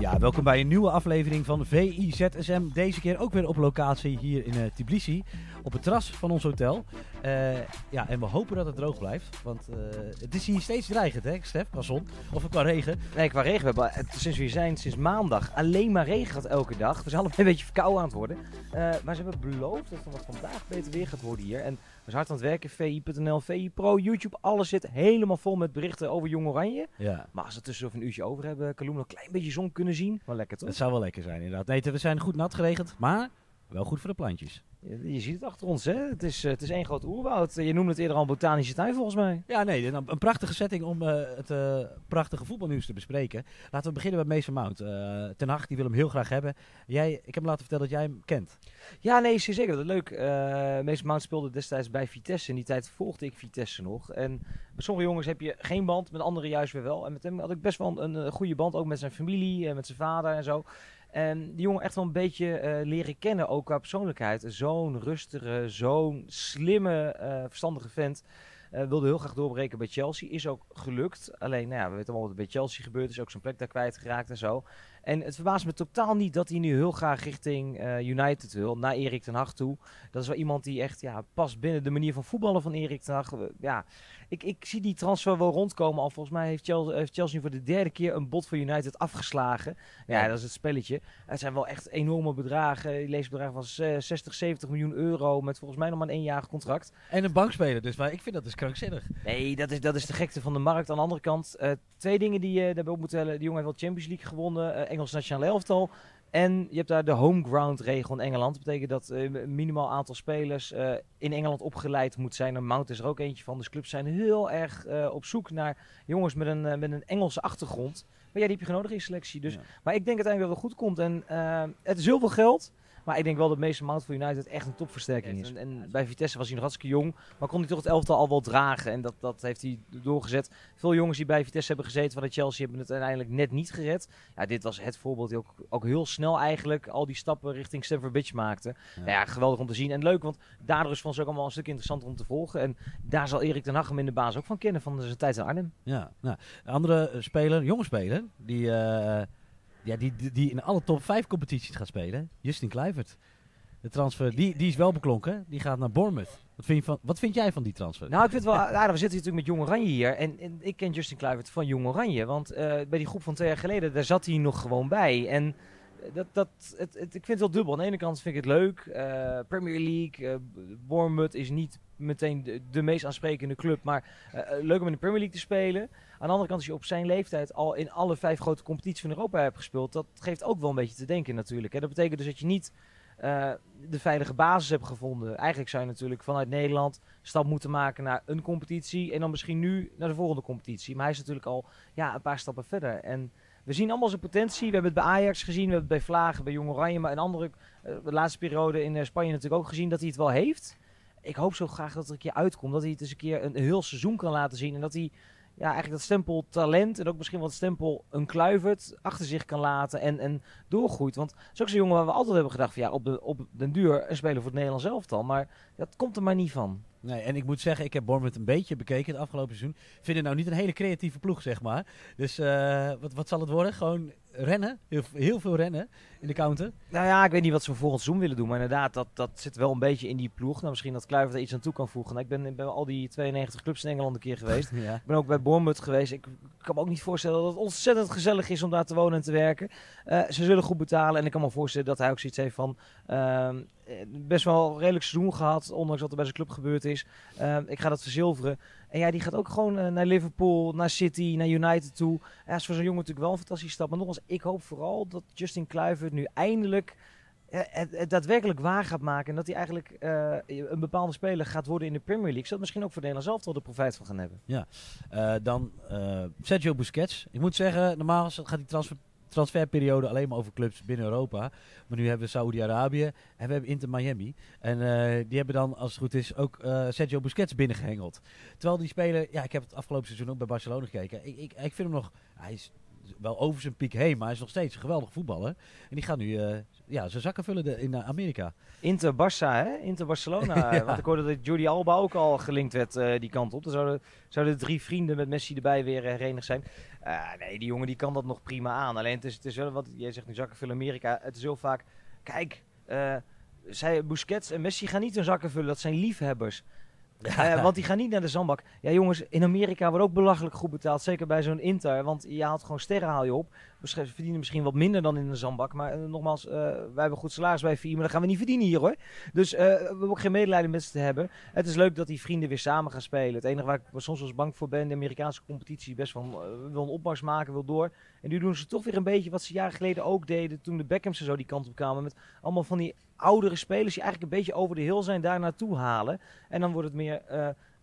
Ja, welkom bij een nieuwe aflevering van VIZSM. Deze keer ook weer op locatie hier in uh, Tbilisi, op het terras van ons hotel. Uh, ja, en we hopen dat het droog blijft, want uh, het is hier steeds dreigend, hè, Stef, qua zon of qua regen. Nee, qua regen. We hebben, sinds we zijn, sinds maandag, alleen maar regen gehad elke dag. We zijn allemaal een beetje verkouden aan het worden. maar ze hebben beloofd dat het vandaag beter weer gaat worden hier. En we zijn hard aan het werken. VI.nl, VI Pro, YouTube. Alles zit helemaal vol met berichten over Jong Oranje. Ja. Maar als we tussen een uurtje over hebben, Kaloem nog een klein beetje zon kunnen zien. Wel lekker toch? Het zou wel lekker zijn inderdaad. Nee, we zijn goed nat geregend, maar wel goed voor de plantjes. Je, ziet het achter ons, hè? Het is, het is één groot oerwoud. Je noemde het eerder al een botanische tuin, volgens mij. Ja, nee, een, een prachtige setting om uh, het uh, prachtige voetbalnieuws te bespreken. Laten we beginnen met Mason Mount. Uh, Ten Hag, die wil hem heel graag hebben. Jij, ik heb hem laten vertellen dat jij hem kent. Ja, nee, zeker. Dat leuk. Mason Mount speelde destijds bij Vitesse. In die tijd volgde ik Vitesse nog. En met sommige jongens heb je geen band, met anderen juist weer wel. En met hem had ik best wel een, een goede band, ook met zijn familie, en met zijn vader en zo. En die jongen echt wel een beetje uh, leren kennen, ook qua persoonlijkheid. Zo'n rustige, zo'n slimme, uh, verstandige vent. Uh, wilde heel graag doorbreken bij Chelsea. Is ook gelukt. Alleen, nou ja, we weten allemaal wat er bij Chelsea gebeurd is. Ook zijn plek daar kwijtgeraakt en zo. En het verbaast me totaal niet dat hij nu heel graag richting United wil. Naar Erik ten Hag toe. Dat is wel iemand die echt ja, past binnen de manier van voetballen van Erik ten Hag. Ja, ik, ik zie die transfer wel rondkomen. Al volgens mij heeft Chelsea, heeft Chelsea voor de derde keer een bod voor United afgeslagen. Ja, dat is het spelletje. Het zijn wel echt enorme bedragen. Je leest bedragen van 60, 70 miljoen euro. Met volgens mij nog maar een eenjarig contract. En een bankspeler. Dus maar ik vind dat is krankzinnig. Nee, dat is, dat is de gekte van de markt. Aan de andere kant, uh, twee dingen die je daarbij op moet tellen. Die jongen heeft wel Champions League gewonnen. Uh, Engels nationale elftal. En je hebt daar de home ground regel in Engeland. Dat betekent dat uh, een minimaal aantal spelers uh, in Engeland opgeleid moet zijn. En Mount is er ook eentje van. Dus clubs zijn heel erg uh, op zoek naar jongens met een, met een Engelse achtergrond. Maar ja, die heb je nodig in selectie. Dus, ja. Maar ik denk uiteindelijk dat het goed komt. En het is heel veel geld. Maar ik denk wel dat Mason Mount voor United echt een topversterking is. En, en, bij Vitesse was hij nog hartstikke jong. Maar kon hij toch het elftal al wel dragen. En dat, dat heeft hij doorgezet. Veel jongens die bij Vitesse hebben gezeten van de Chelsea hebben het uiteindelijk net niet gered. Ja, dit was het voorbeeld die ook, ook heel snel eigenlijk al die stappen richting Stamford Bridge maakte. Ja. Nou ja, geweldig om te zien. En leuk, want daardoor is van ze ook allemaal een stuk interessanter om te volgen. En daar zal Erik ten Hag hem in de baas ook van kennen van zijn tijd in Arnhem. Ja, nou, andere speler, jonge speler, die... Uh, ja, die, die in alle top 5 competities gaat spelen. Justin Kluivert. De transfer, die, die is wel beklonken. Die gaat naar Bournemouth. Wat vind, je van, wat vind jij van die transfer? Nou, ik vind het wel aardig. We zitten natuurlijk met Jong Oranje hier. En, ik ken Justin Kluivert van Jong Oranje. Want uh, bij die groep van twee jaar geleden, daar zat hij nog gewoon bij. En dat, dat, het, ik vind het wel dubbel. Aan de ene kant vind ik het leuk. Uh, Premier League, uh, Bournemouth is niet meteen de, meest aansprekende club. Maar uh, leuk om in de Premier League te spelen. Aan de andere kant, als je op zijn leeftijd al in alle vijf grote competities van Europa hebt gespeeld, dat geeft ook wel een beetje te denken natuurlijk. Hè. Dat betekent dus dat je niet uh, de veilige basis hebt gevonden. Eigenlijk zou je natuurlijk vanuit Nederland stap moeten maken naar een competitie en dan misschien nu naar de volgende competitie. Maar hij is natuurlijk al ja, een paar stappen verder. En we zien allemaal zijn potentie. We hebben het bij Ajax gezien, we hebben het bij Vlagen, bij Jong Oranje, maar in andere, de laatste periode in Spanje natuurlijk ook gezien dat hij het wel heeft. Ik hoop zo graag dat er een keer uitkomt, dat hij het eens een keer een, heel seizoen kan laten zien en dat hij ja, eigenlijk dat stempel talent en ook misschien het stempel een kluivert achter zich kan laten en, en doorgroeit. Want zo'n jongen waar we altijd hebben gedacht van ja, op, de, op den duur een speler voor het Nederlands elftal. Maar dat komt er maar niet van. Nee, en ik moet zeggen, ik heb Bournemouth een beetje bekeken het afgelopen seizoen. Vind het nou niet een hele creatieve ploeg, zeg maar. Dus uh, wat, wat zal het worden? Gewoon rennen. Heel, heel, veel rennen in de counter. Nou ja, ik weet niet wat ze voor volgend seizoen willen doen. Maar inderdaad, dat, dat zit wel een beetje in die ploeg. Nou, misschien dat Kluivert er iets aan toe kan voegen. Nou, ik ben bij al die 92 clubs in Engeland een keer geweest. ja. Ik ben ook bij Bournemouth geweest. Ik kan me ook niet voorstellen dat het ontzettend gezellig is om daar te wonen en te werken. Uh, ze zullen goed betalen. En ik kan me voorstellen dat hij ook zoiets heeft van... Uh, best wel redelijk seizoen gehad, ondanks wat er bij zijn club gebeurd is. Uh, ik ga dat verzilveren. En ja, die gaat ook gewoon uh, naar Liverpool, naar City, naar United toe. Ja, is voor zo'n jongen natuurlijk wel een fantastische stap. Maar nogmaals, ik hoop vooral dat Justin Kluivert nu eindelijk uh, het, het, daadwerkelijk waar gaat maken. En dat hij eigenlijk een bepaalde speler gaat worden in de Premier League. Zodat misschien ook voor Nederland zelf wel de profijt van gaan hebben. Ja, dan Sergio Busquets. Ik moet zeggen, normaal gaat die transfer transferperiode alleen maar over clubs binnen Europa. Maar nu hebben we Saudi-Arabië en we hebben Inter Miami. En uh, die hebben dan, als het goed is, ook uh, Sergio Busquets binnengehengeld. Terwijl die speler, ja, ik heb het afgelopen seizoen ook bij Barcelona gekeken. Ik, ik, ik vind hem nog, hij is wel over zijn piek heen, maar hij is nog steeds een geweldig voetballer. En die gaat nu eh, ja, zijn zakken vullen de- in eh, Amerika. Inter Barça, hè? Inter Barcelona. Ja. Want ik hoorde dat Jordi Alba ook al gelinkt werd eh, die kant op. Dan zouden, zouden drie vrienden met Messi erbij weer herenigd zijn. Nee, die jongen die kan dat nog prima aan. Alleen het is, het is wel wat jij zegt nu zakken vullen Amerika. Het is heel vaak, kijk, zij, Busquets en Messi gaan niet hun zakken vullen. Dat zijn liefhebbers. Eh, want die gaan niet naar de zandbak. Ja, jongens, in Amerika wordt ook belachelijk goed betaald. Zeker bij zo'n Inter. Want je haalt gewoon sterren haal je op. Verdienen misschien wat minder dan in de zandbak. Maar eh, nogmaals, eh, wij hebben goed salaris bij VI. Maar dat gaan we niet verdienen hier hoor. Dus eh, we hebben ook geen medelijden met ze te hebben. Het is leuk dat die vrienden weer samen gaan spelen. Het enige waar ik soms wel eens bang voor ben, de Amerikaanse competitie, best eh, wil een opmars maken, wil door. En nu doen ze toch weer een beetje wat ze jaren geleden ook deden toen de Beckhams en zo die kant op kwamen. Met allemaal van die oudere spelers die eigenlijk een beetje over de hill zijn, daar naartoe halen. En dan wordt het meer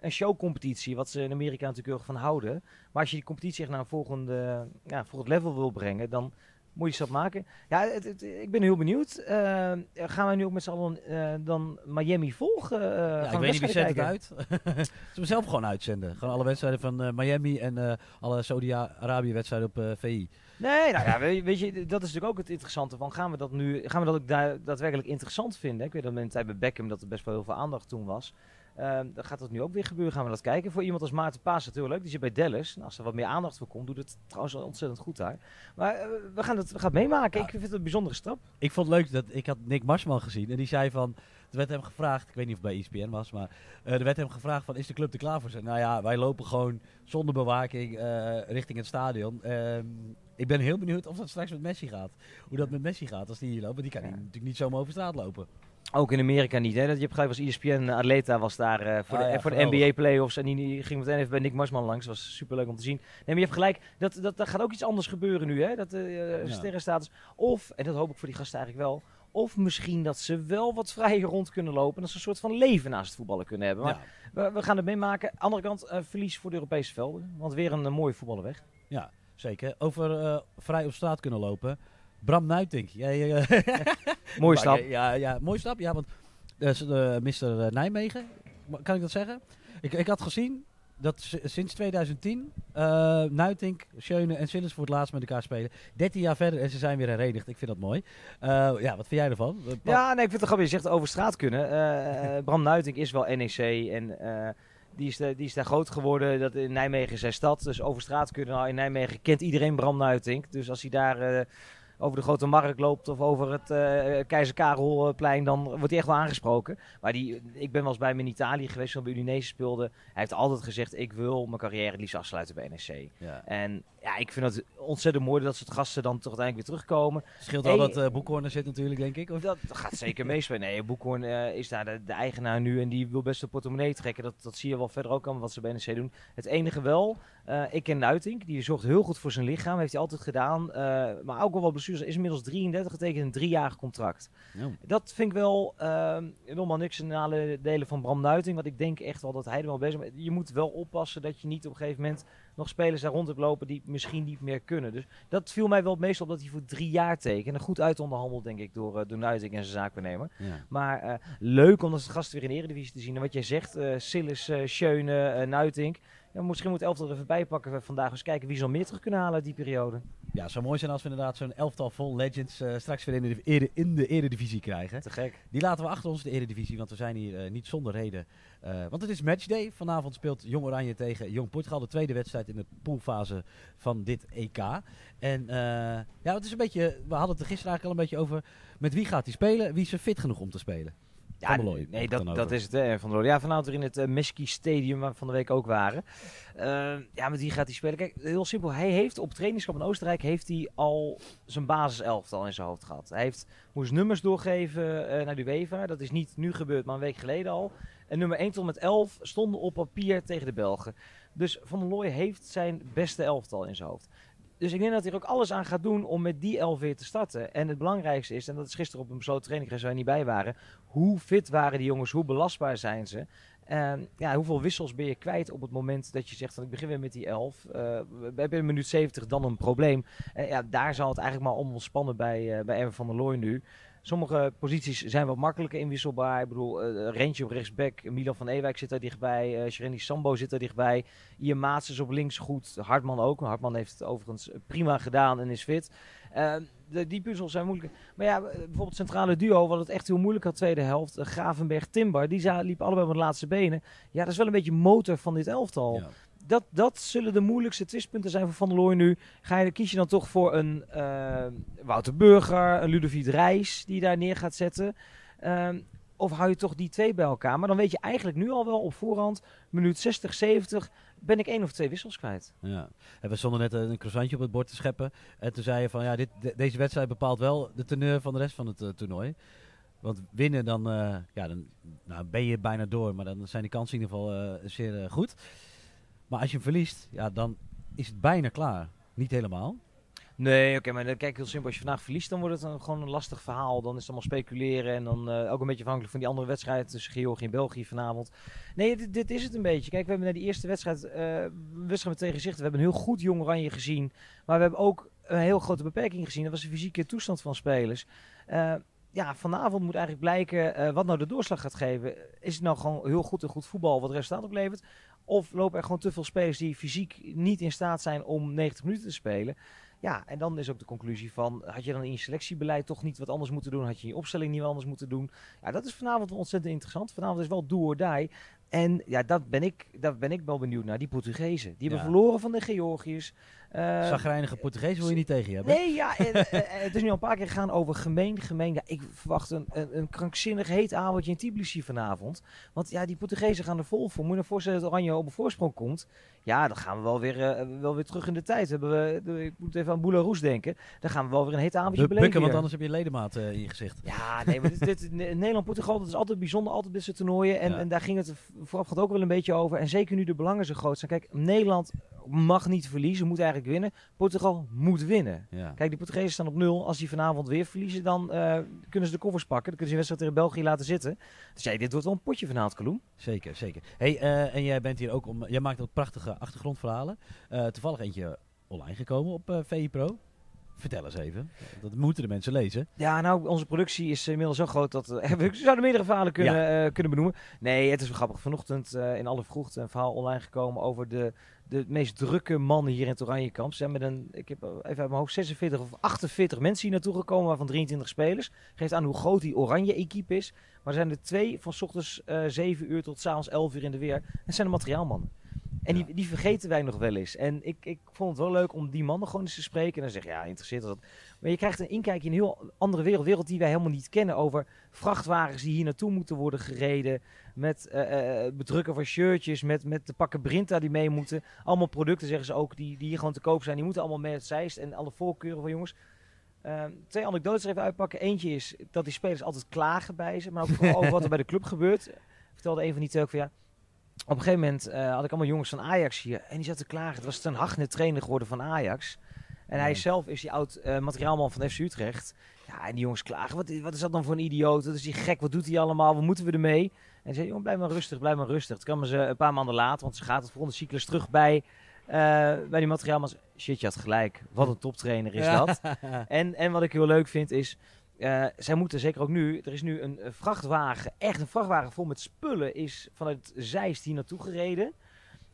een showcompetitie, wat ze in Amerika natuurlijk heel erg van houden. Maar als je die competitie echt naar een volgende, ja, volgend level wil brengen, dan moet je stap maken. Ja, het, het- ik ben heel benieuwd. Eh, gaan wij nu ook met z'n allen eh, dan Miami volgen? eh, Ja, ik weet niet wie zendt het uit. Ze zelf gewoon uitzenden. Gewoon alle wedstrijden van Miami en alle Saudi-Arabië wedstrijden op VI. Nee, nou ja, weet, weet je, dat is natuurlijk ook het interessante van gaan we dat nu, gaan we dat ook da- daadwerkelijk interessant vinden? Ik weet dat in de tijd bij Beckham dat er best wel heel veel aandacht toen was. Ehm, dan gaat dat nu ook weer gebeuren, gaan we dat kijken. Voor iemand als Maarten Paas leuk, die zit bij Dallas. Nou, als er wat meer aandacht voor komt, doet het trouwens wel ontzettend goed daar. Maar eh, we, gaan het, we gaan het meemaken, Ja. ik vind het een bijzondere stap. Ik vond het leuk dat ik had Nick Marsman gezien en die zei van, er werd hem gevraagd, ik weet niet of het bij ESPN was, maar eh, er werd hem gevraagd van, is de club er klaar voor? Zei, Nou ja, wij lopen gewoon zonder bewaking eh, richting het stadion. Ehm, ik ben heel benieuwd of dat straks met Messi gaat. Hoe dat met Messi gaat als die hier loopt, want die kan Ja. natuurlijk niet zomaar over straat lopen. Ook in Amerika niet, hè? Dat je hebt begrepen als ESPN Atleta was daar eh, voor, Ah de, ja, voor de geweldig. NBA playoffs en die, die ging meteen even bij Nick Marsman langs. Dat was super leuk om te zien. Nee, maar je hebt gelijk, dat, dat, dat gaat ook iets anders gebeuren nu, hè? Dat eh Ja. sterrenstatus. Of, en dat hoop ik voor die gasten eigenlijk wel, of misschien dat ze wel wat vrijer rond kunnen lopen en dat ze een soort van leven naast het voetballen kunnen hebben. Maar Ja, we, we gaan het meemaken. Andere kant, eh, verlies voor de Europese velden, want weer een, eh, mooie voetballer weg. zeker. Over eh, vrij op straat kunnen lopen. Bram Nuitink. Jij, eh, Mooie stap. eh, Ja, ja, mooi stap. Ja, want eh, s- eh, Mr. Nijmegen, ma- kan ik dat zeggen? Ik, ik had gezien dat sinds 2010 eh Nuitink, Schöne en Sillis voor het laatst met elkaar spelen. 13 jaar verder en ze zijn weer herenigd. Ik vind dat mooi. Eh, ja, wat vind jij ervan? Eh, Ja, nee, ik vind het grappig. Je zegt over straat kunnen. Eh, eh, Bram Nuitink is wel NEC en eh, die, is de, die is daar groot geworden. Dat in Nijmegen is zijn stad. Dus over straat kunnen. Nou, in Nijmegen kent iedereen Bram Nuitink. Dus als hij daar eh, over de Grote Markt loopt of over het eh Keizer Karelplein, dan wordt hij echt wel aangesproken. Maar die, ik ben wel eens bij hem in Italië geweest, toen bij Udinese speelde. Hij heeft altijd gezegd, ik wil mijn carrière het liefst afsluiten bij NEC. Ja. En ja, ik vind het ontzettend mooi dat soort gasten dan toch uiteindelijk weer terugkomen. Scheelt Hey, wel dat eh Boekhoorn er zit natuurlijk, denk ik. Of? Dat gaat zeker meespelen. Nee, Boekhoorn eh, is daar de, de eigenaar nu en die wil best een portemonnee trekken. Dat, dat zie je wel verder ook aan wat ze bij NEC doen. Het enige wel, eh, ik ken Nuitink, die zorgt heel goed voor zijn lichaam, heeft hij altijd gedaan. eh, maar ook al wat blessures, is inmiddels 33, getekend een driejarig contract. Ja. Dat vind ik wel, uh, helemaal niks in alle delen van Bram Nuiting, want ik denk echt wel dat hij er wel bezig is. Je moet wel oppassen dat je niet op een gegeven moment nog spelers daar rond hebt lopen die misschien niet meer kunnen. Dus dat viel mij wel het meest op dat hij voor drie jaar tekent. En goed uitonderhandeld, denk ik, door, uh, door Nuiting en zijn zaakbenemer. Ja. Maar leuk om dat gasten weer in de Eredivisie te zien. En wat jij zegt, Sillis, Schöne, Nuitink. Ja, misschien moet elftal er even bij pakken vandaag. Eens kijken wie ze al meer terug kunnen halen uit die periode. Ja, het zou mooi zijn als we inderdaad zo'n elftal vol legends uh, straks weer in de, ere, in de eredivisie krijgen. Te gek. Die laten we achter ons, de eredivisie, want we zijn hier uh, niet zonder reden. Uh, want het is matchday. Vanavond speelt Jong Oranje tegen Jong Portugal. De tweede wedstrijd in de poolfase van dit EK. En ja, het is een beetje, we hadden het er gisteren eigenlijk al een beetje over. Met wie gaat hij spelen? Wie is er fit genoeg om te spelen? Ja, Looy, nee, dat, dat is het. Hè, van de Looy. Ja, vanavond weer in het uh, Meski Stadium, waar we van de week ook waren. Uh, ja, met wie gaat hij spelen? Kijk, heel simpel. Hij heeft op trainingskamp in Oostenrijk heeft hij al zijn basiselftal in zijn hoofd gehad. Hij heeft, moest nummers doorgeven uh, naar de UEFA. Dat is niet nu gebeurd, maar een week geleden al. En nummer 1 tot met 11 stonden op papier tegen de Belgen. Dus Van der Looy heeft zijn beste elftal in zijn hoofd. Dus ik denk dat hij er ook alles aan gaat doen om met die elf weer te starten. En het belangrijkste is, en dat is gisteren op een besloten training waar wij niet bij waren, hoe fit waren die jongens, hoe belastbaar zijn ze? En ja, hoeveel wissels ben je kwijt op het moment dat je zegt van ik begin weer met die 11. Uh, hebben in minuut 70 dan een probleem. Ja, daar zal het eigenlijk maar om ontspannen bij, uh, bij Erwin van der Looy nu. Sommige posities zijn wat makkelijker inwisselbaar. Ik bedoel, uh, Rentje op rechtsback, Milan van Ewijk zit daar dichtbij, uh, Sambo zit daar dichtbij. Ian Maats is op links goed, Hartman ook. Hartman heeft het overigens prima gedaan en is fit. Uh, de, die puzzels zijn moeilijk. Maar ja, bijvoorbeeld centrale duo, wat het echt heel moeilijk had tweede helft. Gravenberg-Timber, die liepen allebei met de laatste benen. Ja, dat is wel een beetje motor van dit elftal. Ja dat, dat zullen de moeilijkste twistpunten zijn voor Van der Looy nu. Ga je, kies je dan toch voor een uh, Wouter Burger, een Ludovic Reis die daar neer gaat zetten? Uh, of hou je toch die twee bij elkaar? Maar dan weet je eigenlijk nu al wel op voorhand, minuut 60, 70, ben ik één of twee wissels kwijt. Ja. En we stonden net een croissantje op het bord te scheppen. En toen zei je van, ja, dit, deze wedstrijd bepaalt wel de teneur van de rest van het uh, toernooi. Want winnen, dan, uh, ja, dan nou, ben je bijna door. Maar dan zijn de kansen in ieder geval zeer goed. Maar als je verliest, ja, dan is het bijna klaar. Niet helemaal. Nee, oké, maar kijk heel simpel. Als je vandaag verliest, dan wordt het gewoon een lastig verhaal. Dan is het allemaal speculeren en dan uh, ook een beetje afhankelijk van die andere wedstrijd tussen Georgië en België vanavond. Nee, dit, dit, is het een beetje. Kijk, we hebben naar die eerste wedstrijd, uh, wedstrijd met tegenzicht. We hebben een heel goed Jong Oranje gezien, maar we hebben ook een heel grote beperking gezien. Dat was de fysieke toestand van spelers. Uh, ja, vanavond moet eigenlijk blijken wat nou de doorslag gaat geven. Is het nou gewoon heel goed en goed voetbal wat resultaat oplevert? Of lopen er gewoon te veel spelers die fysiek niet in staat zijn om 90 minuten te spelen. Ja, en dan is ook de conclusie van, had je dan in je selectiebeleid toch niet wat anders moeten doen? Had je in je opstelling niet wat anders moeten doen? Ja, dat is vanavond ontzettend interessant. Vanavond is wel do or die. En ja, dat ben ik, daar ben ik wel benieuwd naar. Die Portugezen. Die hebben verloren van de Georgiërs. Uh, Zagrijnige Portugees wil je niet tegen je hebben? Nee, ja, en, uh, het is nu al een paar keer gegaan over gemeen, gemeen. Ja, ik verwacht een, een, een krankzinnig heet avondje in Tbilisi vanavond. Want ja, die Portugezen gaan er vol voor. Moet je je voorstellen dat Oranje op een voorsprong komt. Ja, dan gaan we wel weer, uh, wel weer terug in de tijd. Hebben we, ik moet even aan Boularoes denken. Dan gaan we wel weer een heet avondje beleven. Bukken, want anders heb je ledemaat in je gezicht. Ja, nee, maar dit, dit, Nederland-Portugal, dat is altijd bijzonder. Altijd dit soort toernooien. En, ja. en daar ging het vooraf ook wel een beetje over. En zeker nu de belangen zo groot zijn. Kijk, Nederland mag niet verliezen, moet eigenlijk winnen. Portugal moet winnen. Ja. Kijk, die Portugezen staan op nul. Als die vanavond weer verliezen, dan uh, kunnen ze de koffers pakken. Dan kunnen ze de wedstrijd tegen België laten zitten. Dus jij, dit wordt wel een potje vanavond, Kaloem. Zeker, zeker. Hey, uh, en jij bent hier ook om. Jij maakt ook prachtige achtergrondverhalen. Uh, toevallig eentje online gekomen op VI Pro. Vertel eens even. Dat moeten de mensen lezen. Ja, nou, onze productie is inmiddels zo groot dat uh, we zouden meerdere verhalen kunnen, ja. uh, kunnen benoemen. Nee, het is wel grappig. Vanochtend uh, in alle vroegte een verhaal online gekomen over de, de meest drukke mannen hier in het Oranjekamp. Ze zijn met een, ik heb even uit mijn hoofd 46 of 48 mensen hier naartoe gekomen, waarvan 23 spelers. Geeft aan hoe groot die Oranje equipe is. Maar er zijn er twee van s ochtends 7 uur tot s avonds 11 uur in de weer. En zijn de materiaalmannen. En die, die vergeten wij nog wel eens. En ik, ik vond het wel leuk om die mannen gewoon eens te spreken. En dan zeg je, ja, interesseert dat. Maar je krijgt een inkijkje in een heel andere wereld. wereld die wij helemaal niet kennen. Over vrachtwagens die hier naartoe moeten worden gereden. Met uh, uh, bedrukken van shirtjes. Met, met de pakken Brinta die mee moeten. Allemaal producten, zeggen ze ook, die, die hier gewoon te koop zijn. Die moeten allemaal mee het Zeist. En alle voorkeuren van jongens. Uh, twee anekdotes er even uitpakken. Eentje is dat die spelers altijd klagen bij ze. Maar ook vooral over wat er bij de club gebeurt. Vertelde een van die ook van ja op een gegeven moment uh, had ik allemaal jongens van Ajax hier. En die zaten klaar. Het was ten Hag trainer geworden van Ajax. En hij zelf is die oud uh, materiaalman van FC Utrecht. Ja, en die jongens klagen. Wat, wat is dat dan voor een idioot? Wat is die gek? Wat doet hij allemaal? Wat moeten we ermee? En zei, jongen, blijf maar rustig, blijf maar rustig. Het kwam ze een paar maanden later, want ze gaat het volgende cyclus terug bij, uh, bij die materiaalman. Shit, je had gelijk. Wat een toptrainer is dat. en, en wat ik heel leuk vind is, uh, zij moeten zeker ook nu, er is nu een, vrachtwagen, echt een vrachtwagen vol met spullen, is vanuit Zeist hier naartoe gereden.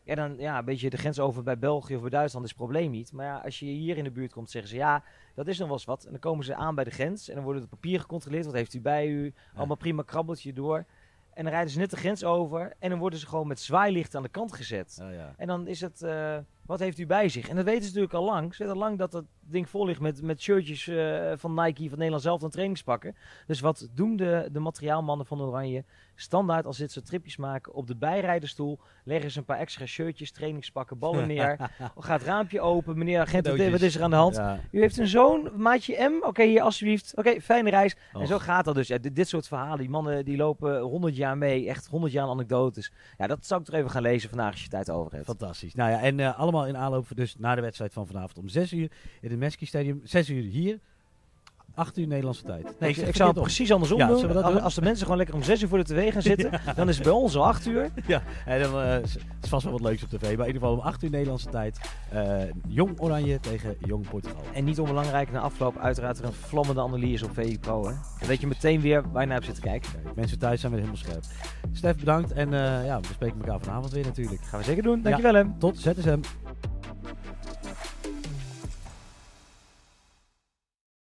En dan ja, een beetje de grens over bij België of bij Duitsland is het probleem niet. Maar ja, als je hier in de buurt komt, zeggen ze ja, dat is nog wel eens wat. En dan komen ze aan bij de grens en dan wordt het papier gecontroleerd. Wat heeft u bij u? Allemaal prima krabbeltje door. En dan rijden ze net de grens over en dan worden ze gewoon met zwaailicht aan de kant gezet. Oh, ja. En dan is het, uh, wat heeft u bij zich? En dat weten ze natuurlijk al lang. Ze weten al lang dat dat ding vol ligt met, met shirtjes uh, van Nike, van Nederland zelf, en trainingspakken. Dus wat doen de, de materiaalmannen van Oranje? Standaard als dit soort tripjes maken, op de bijrijderstoel leggen ze een paar extra shirtjes, trainingspakken, ballen neer. gaat het raampje open, meneer agent, wat is er aan de hand? Ja. U heeft een zoon, maatje M, oké okay, hier alsjeblieft. Oké, okay, fijne reis. Och. En zo gaat dat dus. Ja, dit, dit, soort verhalen, die mannen die lopen 100 jaar mee, echt 100 jaar anekdotes. Ja, dat zou ik toch even gaan lezen vandaag als je tijd over hebt. Fantastisch. Nou ja, en uh, allemaal in aanloop dus naar de wedstrijd van vanavond om 6 uur in het Meski Stadium. 6 uur hier. 8 uur Nederlandse tijd. Nee, ik, ik zou het precies andersom Ja, doen. dat als, doen? als de mensen gewoon lekker om 6 uur voor de tv gaan zitten, dan is het bij ons al 8 uur. Ja, en dan eh, is vast wel wat leuks op tv. Maar in ieder geval om 8 uur Nederlandse tijd. eh, jong Oranje tegen Jong Portugal. En niet onbelangrijk, na afloop uiteraard weer een vlammende analyse op VI Pro. Hè. Dan weet je meteen weer waar je naar hebt zitten kijken. Kijk, mensen thuis zijn weer helemaal scherp. Stef, bedankt. En eh, ja, we spreken elkaar vanavond weer natuurlijk. Gaan we zeker doen. Dankjewel hem. Tot ZSM.